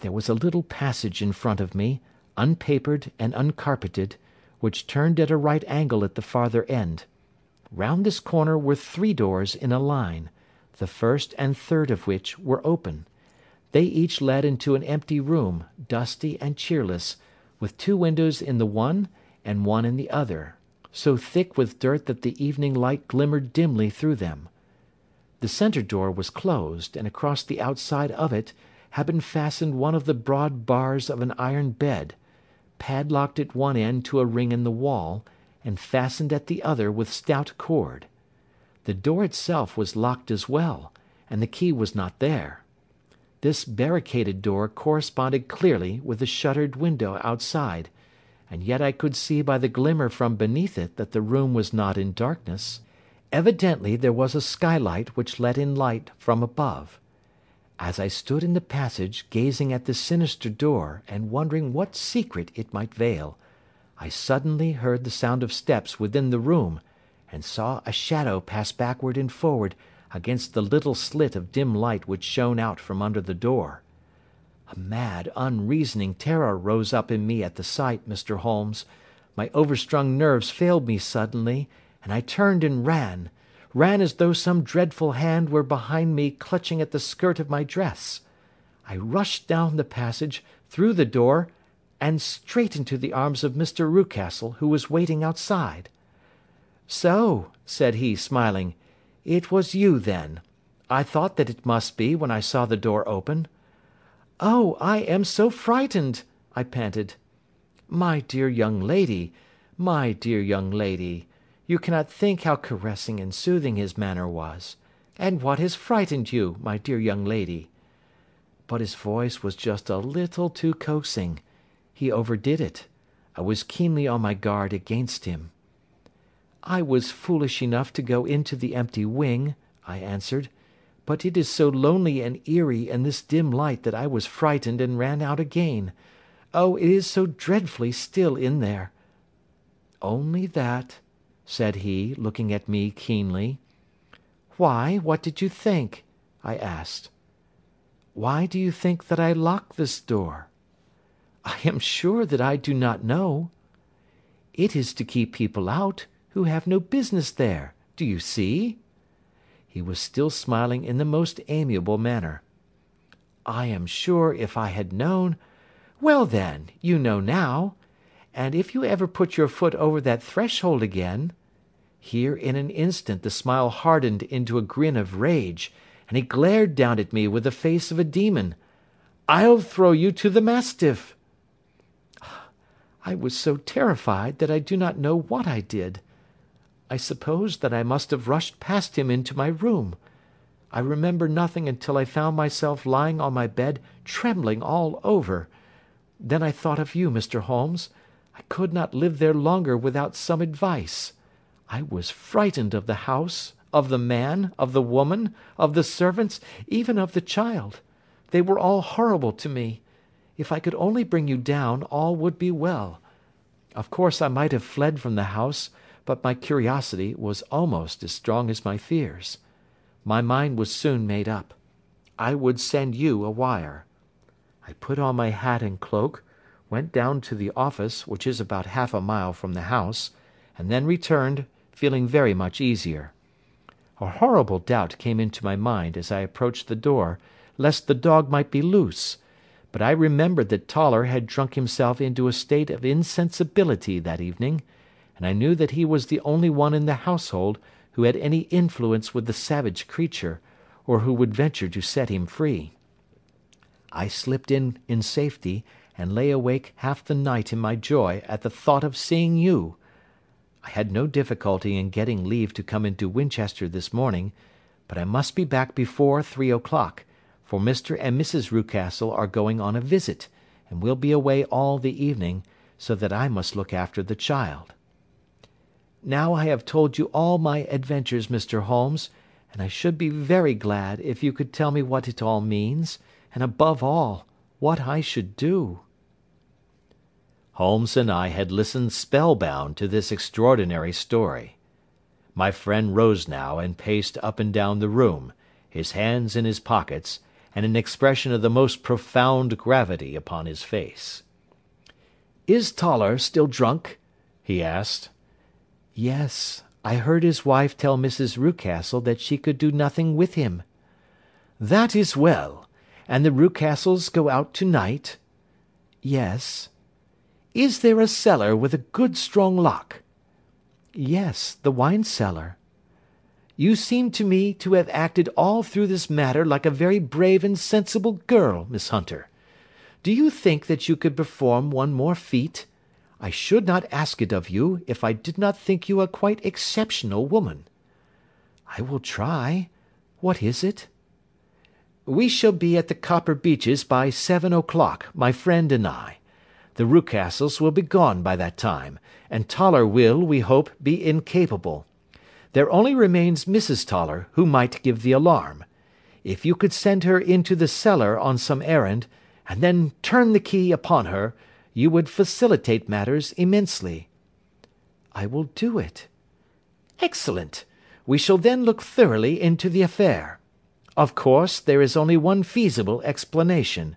There was a little passage in front of me, unpapered and uncarpeted, which turned at a right angle at the farther end. Round this corner were three doors in a line, the first and third of which were open. They each led into an empty room, dusty and cheerless, with two windows in the one and one in the other, so thick with dirt that the evening light glimmered dimly through them. The centre door was closed, and across the outside of it had been fastened one of the broad bars of an iron bed, padlocked at one end to a ring in the wall, and fastened at the other with stout cord. The door itself was locked as well, and the key was not there. This barricaded door corresponded clearly with the shuttered window outside, and yet I could see by the glimmer from beneath it that the room was not in darkness. Evidently there was a skylight which let in light from above. As I stood in the passage gazing at this sinister door and wondering what secret it might veil, I suddenly heard the sound of steps within the room, and saw a shadow pass backward and forward against the little slit of dim light which shone out from under the door. A mad, unreasoning terror rose up in me at the sight, Mr. Holmes. My overstrung nerves failed me suddenly, and I turned and ran ran as though some dreadful hand were behind me clutching at the skirt of my dress. I rushed down the passage, through the door, and straight into the arms of Mr. Rucastle, who was waiting outside. "So," said he, smiling, "it was you, then. I thought that it must be, when I saw the door open." "Oh, I am so frightened!" I panted. "My dear young lady, my dear young lady! You cannot think how caressing and soothing his manner was. And what has frightened you, my dear young lady?" But his voice was just a little too coaxing. He overdid it. I was keenly on my guard against him. "I was foolish enough to go into the empty wing," I answered, "but it is so lonely and eerie in this dim light that I was frightened and ran out again. Oh, it is so dreadfully still in there!" "Only that?" Said he, looking at me keenly. "Why, what did you think?" I asked. "Why do you think that I locked this door?" "I am sure that I do not know." "It is to keep people out, who have no business there. Do you see?" He was still smiling in the most amiable manner. "I am sure if I had known well, then, you know now and if you ever put your foot over that threshold again here in an instant the smile hardened into a grin of rage, and he glared down at me with the face of a demon I'll throw you to the mastiff. I was so terrified that I do not know what I did. I suppose that I must have rushed past him into my room. I remember nothing until I found myself lying on my bed trembling all over. Then I thought of you, Mr. Holmes. I could not live there longer without some advice. I was frightened of the house, of the man, of the woman, of the servants, even of the child. They were all horrible to me. If I could only bring you down, all would be well. Of course I might have fled from the house, but my curiosity was almost as strong as my fears. My mind was soon made up. I would send you a wire. I put on my hat and cloak, went down to the office, which is about half a mile from the house, and then returned, feeling very much easier. A horrible doubt came into my mind as I approached the door lest the dog might be loose, but I remembered that Toller had drunk himself into a state of insensibility that evening, and I knew that he was the only one in the household who had any influence with the savage creature, or who would venture to set him free. I slipped in in safety and lay awake half the night in my joy at the thought of seeing you. I had no difficulty in getting leave to come into Winchester this morning, but I must be back before three o'clock, for Mr. and Mrs. Rucastle are going on a visit, and will be away all the evening, so that I must look after the child. Now I have told you all my adventures, Mr. Holmes, and I should be very glad if you could tell me what it all means, and above all, what I should do. Holmes and I had listened spellbound to this extraordinary story. My friend rose now and paced up and down the room, his hands in his pockets, and an expression of the most profound gravity upon his face. "Is Toller still drunk?" he asked. "Yes. I heard his wife tell Mrs. Rucastle that she could do nothing with him." "That is well. And the Rucastles go out to night?" "Yes." "Is there a cellar with a good strong lock?" "Yes, the wine cellar." You seem to me to have acted all through this matter like a very brave and sensible girl, Miss Hunter. Do you think that you could perform one more feat? I should not ask it of you if I did not think you a quite exceptional woman." "I will try. What is it?" "We shall be at the Copper Beeches by seven o'clock, my friend and I. The Rucastles will be gone by that time, and Toller will, we hope, be incapable. There only remains Mrs. Toller, who might give the alarm. If you could send her into the cellar on some errand, and then turn the key upon her, you would facilitate matters immensely." "I will do it." "Excellent. We shall then look thoroughly into the affair. Of course, there is only one feasible explanation.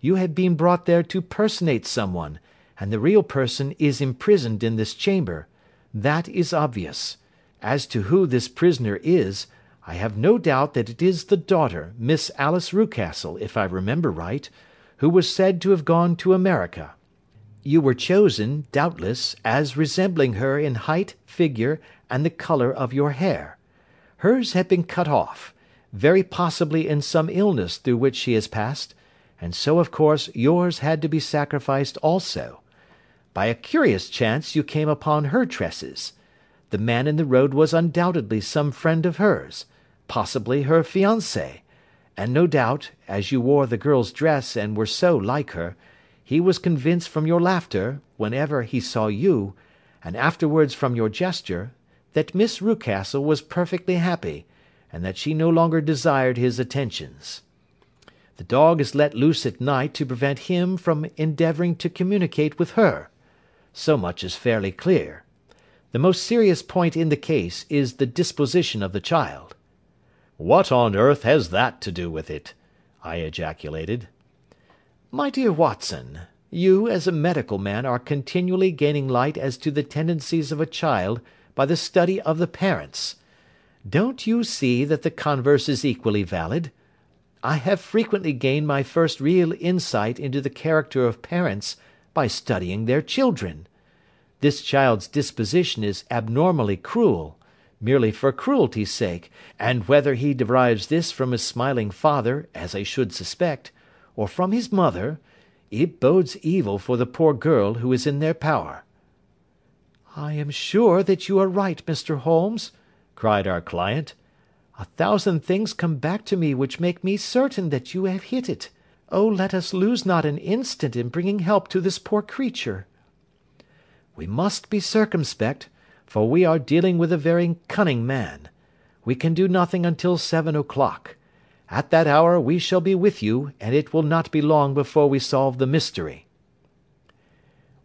You have been brought there to personate someone, and the real person is imprisoned in this chamber. That is obvious. As to who this prisoner is, I have no doubt that it is the daughter, Miss Alice Rucastle, if I remember right, who was said to have gone to America. You were chosen, doubtless, as resembling her in height, figure, and the colour of your hair. Hers had been cut off, very possibly in some illness through which she has passed, and so of course yours had to be sacrificed also. By a curious chance you came upon her tresses. The man in the road was undoubtedly some friend of hers, possibly her fiancé, and no doubt, as you wore the girl's dress and were so like her, he was convinced from your laughter, whenever he saw you, and afterwards from your gesture, that Miss Rucastle was perfectly happy, and that she no longer desired his attentions. The dog is let loose at night to prevent him from endeavouring to communicate with her. So much is fairly clear. The most serious point in the case is the disposition of the child." "What on earth has that to do with it?" I ejaculated. "My dear Watson, you as a medical man are continually gaining light as to the tendencies of a child by the study of the parents. Don't you see that the converse is equally valid? I have frequently gained my first real insight into the character of parents by studying their children. This child's disposition is abnormally cruel, merely for cruelty's sake, and whether he derives this from his smiling father, as I should suspect, or from his mother, it bodes evil for the poor girl who is in their power." "I am sure that you are right, Mr. Holmes," cried our client. "A thousand things come back to me which make me certain that you have hit it. Oh let us lose not an instant in bringing help to this poor creature. We must be circumspect, for we are dealing with a very cunning man. We can do nothing until seven o'clock. At that hour we shall be with you, and it will not be long before we solve the mystery."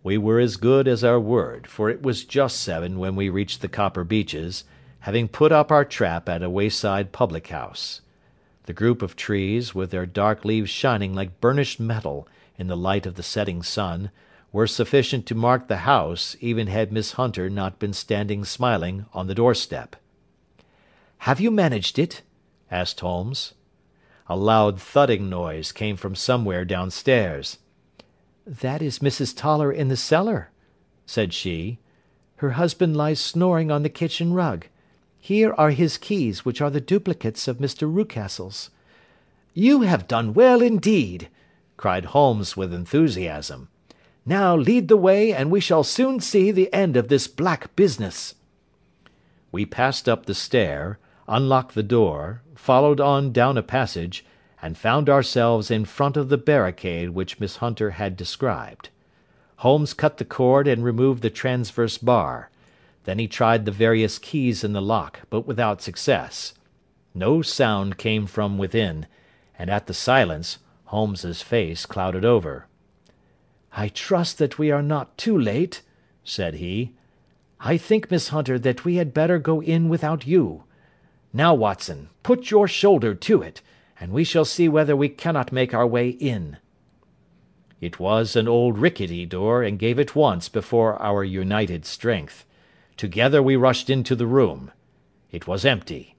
We were as good as our word, for it was just seven when we reached the Copper Beeches, having put up our trap at a wayside public house. The group of trees, with their dark leaves shining like burnished metal in the light of the setting sun, were sufficient to mark the house even had Miss Hunter not been standing smiling on the doorstep. "Have you managed it?" asked Holmes. A loud thudding noise came from somewhere downstairs. "That is Mrs. Toller in the cellar," said she. "Her husband lies snoring on the kitchen rug. Here are his keys, which are the duplicates of Mr. Rucastle's." "You have done well indeed!" cried Holmes with enthusiasm. Now lead the way, and we shall soon see the end of this black business." We passed up the stair, unlocked the door, followed on down a passage, and found ourselves in front of the barricade which Miss Hunter had described. Holmes cut the cord and removed the transverse bar. Then he tried the various keys in the lock, but without success. No sound came from within, and at the silence Holmes's face clouded over. "I trust that we are not too late," said he. "I think, Miss Hunter, that we had better go in without you. Now, Watson, put your shoulder to it, and we shall see whether we cannot make our way in." It was an old rickety door, and gave at once before our united strength. Together we rushed into the room. It was empty.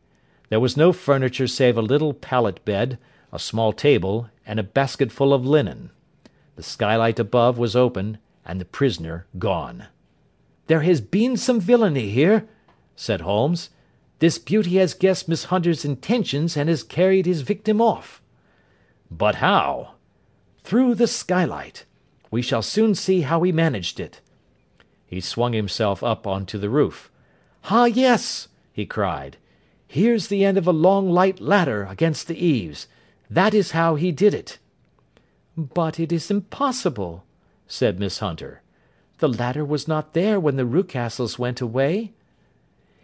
There was no furniture save a little pallet bed, a small table, and a basketful of linen. The skylight above was open, and the prisoner gone. "There has been some villainy here," said Holmes. "This beauty has guessed Miss Hunter's intentions and has carried his victim off." "But how?" "Through the skylight. We shall soon see how he managed it." He swung himself up on to the roof. "Ah, yes!" he cried. "Here's the end of a long light ladder against the eaves. That is how he did it." "But it is impossible," said Miss Hunter. "The ladder was not there when the Rucastles went away."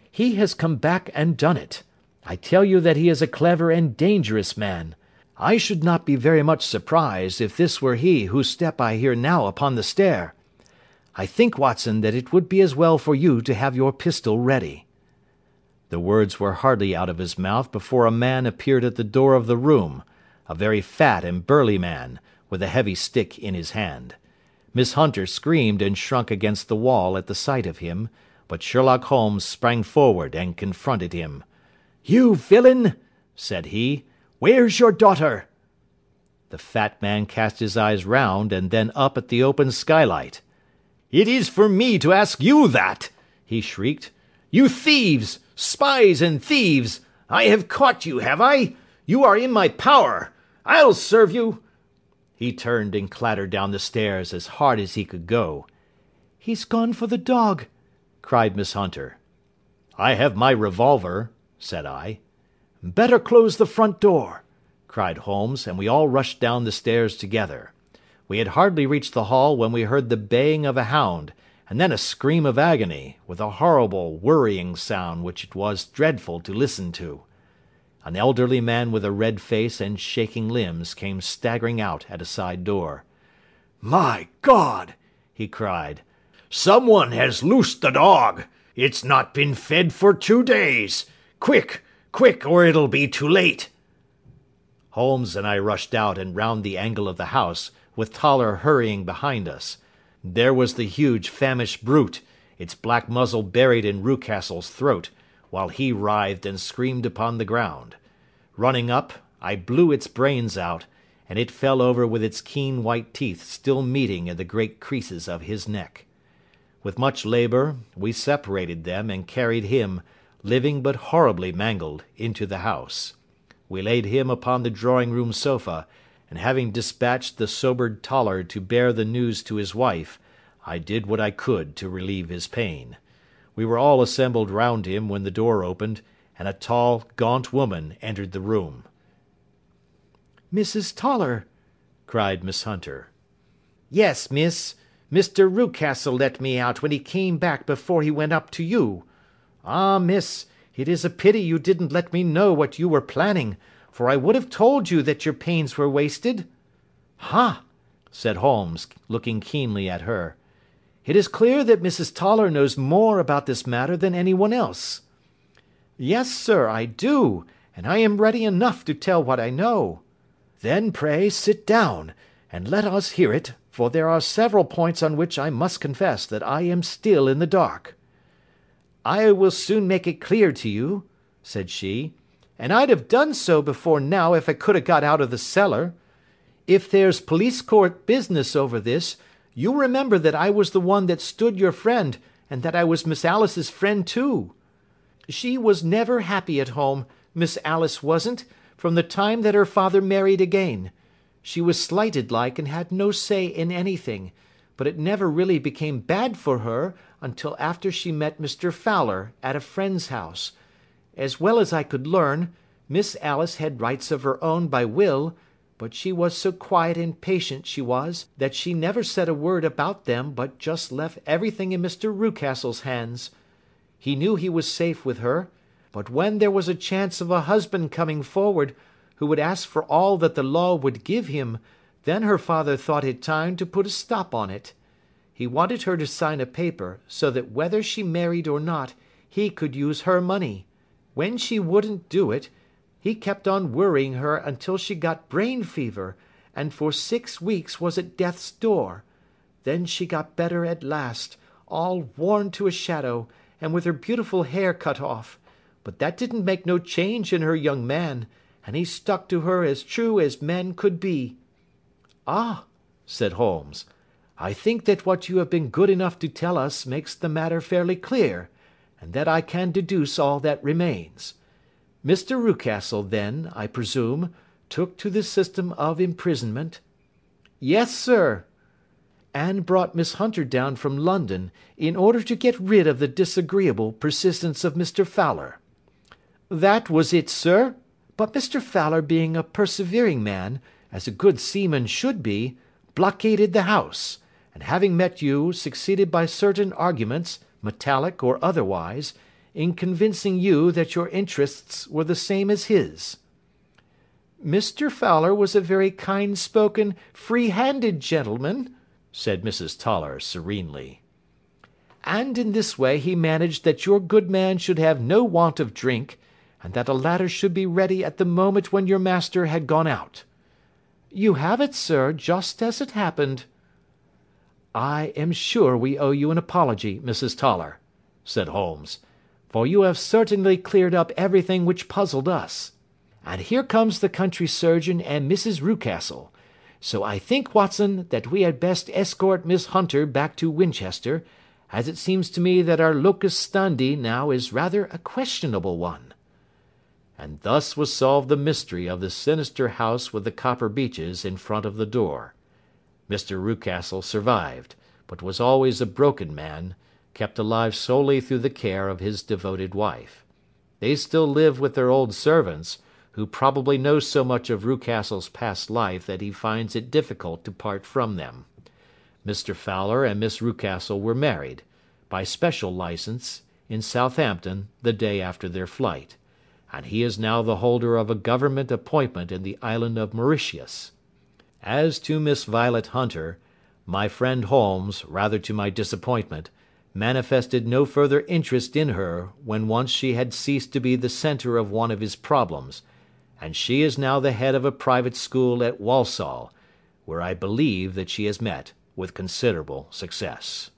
"He has come back and done it. I tell you that he is a clever and dangerous man. I should not be very much surprised if this were he whose step I hear now upon the stair. I think, Watson, that it would be as well for you to have your pistol ready." The words were hardly out of his mouth before a man appeared at the door of the room, a very fat and burly man, with a heavy stick in his hand. Miss Hunter screamed and shrunk against the wall at the sight of him, but Sherlock Holmes sprang forward and confronted him. "You villain!" said he. "Where's your daughter?" The fat man cast his eyes round and then up at the open skylight. "It is for me to ask you that!" he shrieked. "You thieves! Spies and thieves! I have caught you, have I? You are in my power! I'll serve you!" He turned and clattered down the stairs as hard as he could go. "He's gone for the dog!" cried Miss Hunter. "I have my revolver," said I. "Better close the front door!" cried Holmes, and we all rushed down the stairs together. We had hardly reached the hall when we heard the baying of a hound, and then a scream of agony, with a horrible worrying sound which it was dreadful to listen to. An elderly man with a red face and shaking limbs came staggering out at a side door. "My God!" he cried. "Someone has loosed the dog. It's not been fed for two days. Quick, quick, or it'll be too late." Holmes and I rushed out and round the angle of the house, with Toller hurrying behind us. There was the huge famished brute, its black muzzle buried in Rucastle's throat while he writhed and screamed upon the ground. Running up, I blew its brains out, and it fell over with its keen white teeth still meeting in the great creases of his neck. With much labour, we separated them and carried him, living but horribly mangled, into the house. We laid him upon the drawing room sofa, and having despatched the sobered Toller to bear the news to his wife, I did what I could to relieve his pain. We were all assembled round him when the door opened, and a tall, gaunt woman entered the room. "Mrs. Toller!" cried Miss Hunter. "Yes, miss. Mr. Rucastle let me out when he came back before he went up to you. Ah, miss, it is a pity you didn't let me know what you were planning, for I would have told you that your pains were wasted." "Ha!" said Holmes, looking keenly at her. It is clear that Mrs. Toller knows more about this matter than anyone else." "Yes, sir, I do, and I am ready enough to tell what I know." "Then pray sit down, and let us hear it, for there are several points on which I must confess that I am still in the dark." "I will soon make it clear to you," said she, "and I'd have done so before now if I could have got out of the cellar. If there's police court business over this. You remember that I was the one that stood your friend, and that I was Miss Alice's friend too. She was never happy at home, Miss Alice wasn't, from the time that her father married again. She was slighted like and had no say in anything, but it never really became bad for her until after she met Mr. Fowler at a friend's house. As well as I could learn, Miss Alice had rights of her own by will, but she was so quiet and patient, she was, that she never said a word about them but just left everything in Mr. Rucastle's hands. He knew he was safe with her, but when there was a chance of a husband coming forward, who would ask for all that the law would give him, then her father thought it time to put a stop on it. He wanted her to sign a paper, so that whether she married or not, he could use her money. When she wouldn't do it, He kept on worrying her until she got brain fever, and for six weeks was at death's door. Then she got better at last, all worn to a shadow, and with her beautiful hair cut off; but that didn't make no change in her young man, and he stuck to her as true as men could be." "Ah!" said Holmes, "I think that what you have been good enough to tell us makes the matter fairly clear, and that I can deduce all that remains. Mr. Rucastle, then, I presume, took to the system of imprisonment?" "Yes, sir." "And brought Miss Hunter down from London, in order to get rid of the disagreeable persistence of Mr. Fowler?" "That was it, sir. But Mr. Fowler being a persevering man, as a good seaman should be, blockaded the house, and having met you, succeeded by certain arguments, metallic or otherwise in convincing you that your interests were the same as his." "Mr. Fowler was a very kind spoken, free handed gentleman," said Mrs. Toller serenely. "And in this way he managed that your good man should have no want of drink, and that a ladder should be ready at the moment when your master had gone out. You have it, sir, just as it happened." "I am sure we owe you an apology, Mrs. Toller," said Holmes for you have certainly cleared up everything which puzzled us. And here comes the country surgeon and Mrs. Rucastle. So I think, Watson, that we had best escort Miss Hunter back to Winchester, as it seems to me that our locus standi now is rather a questionable one." And thus was solved the mystery of the sinister house with the copper beeches in front of the door. Mr. Rucastle survived, but was always a broken man kept alive solely through the care of his devoted wife. They still live with their old servants, who probably know so much of Rucastle's past life that he finds it difficult to part from them. Mr. Fowler and Miss Rucastle were married, by special licence, in Southampton the day after their flight, and he is now the holder of a Government appointment in the island of Mauritius. As to Miss Violet Hunter, my friend Holmes, rather to my disappointment, manifested no further interest in her when once she had ceased to be the centre of one of his problems, and she is now the head of a private school at Walsall, where I believe that she has met with considerable success.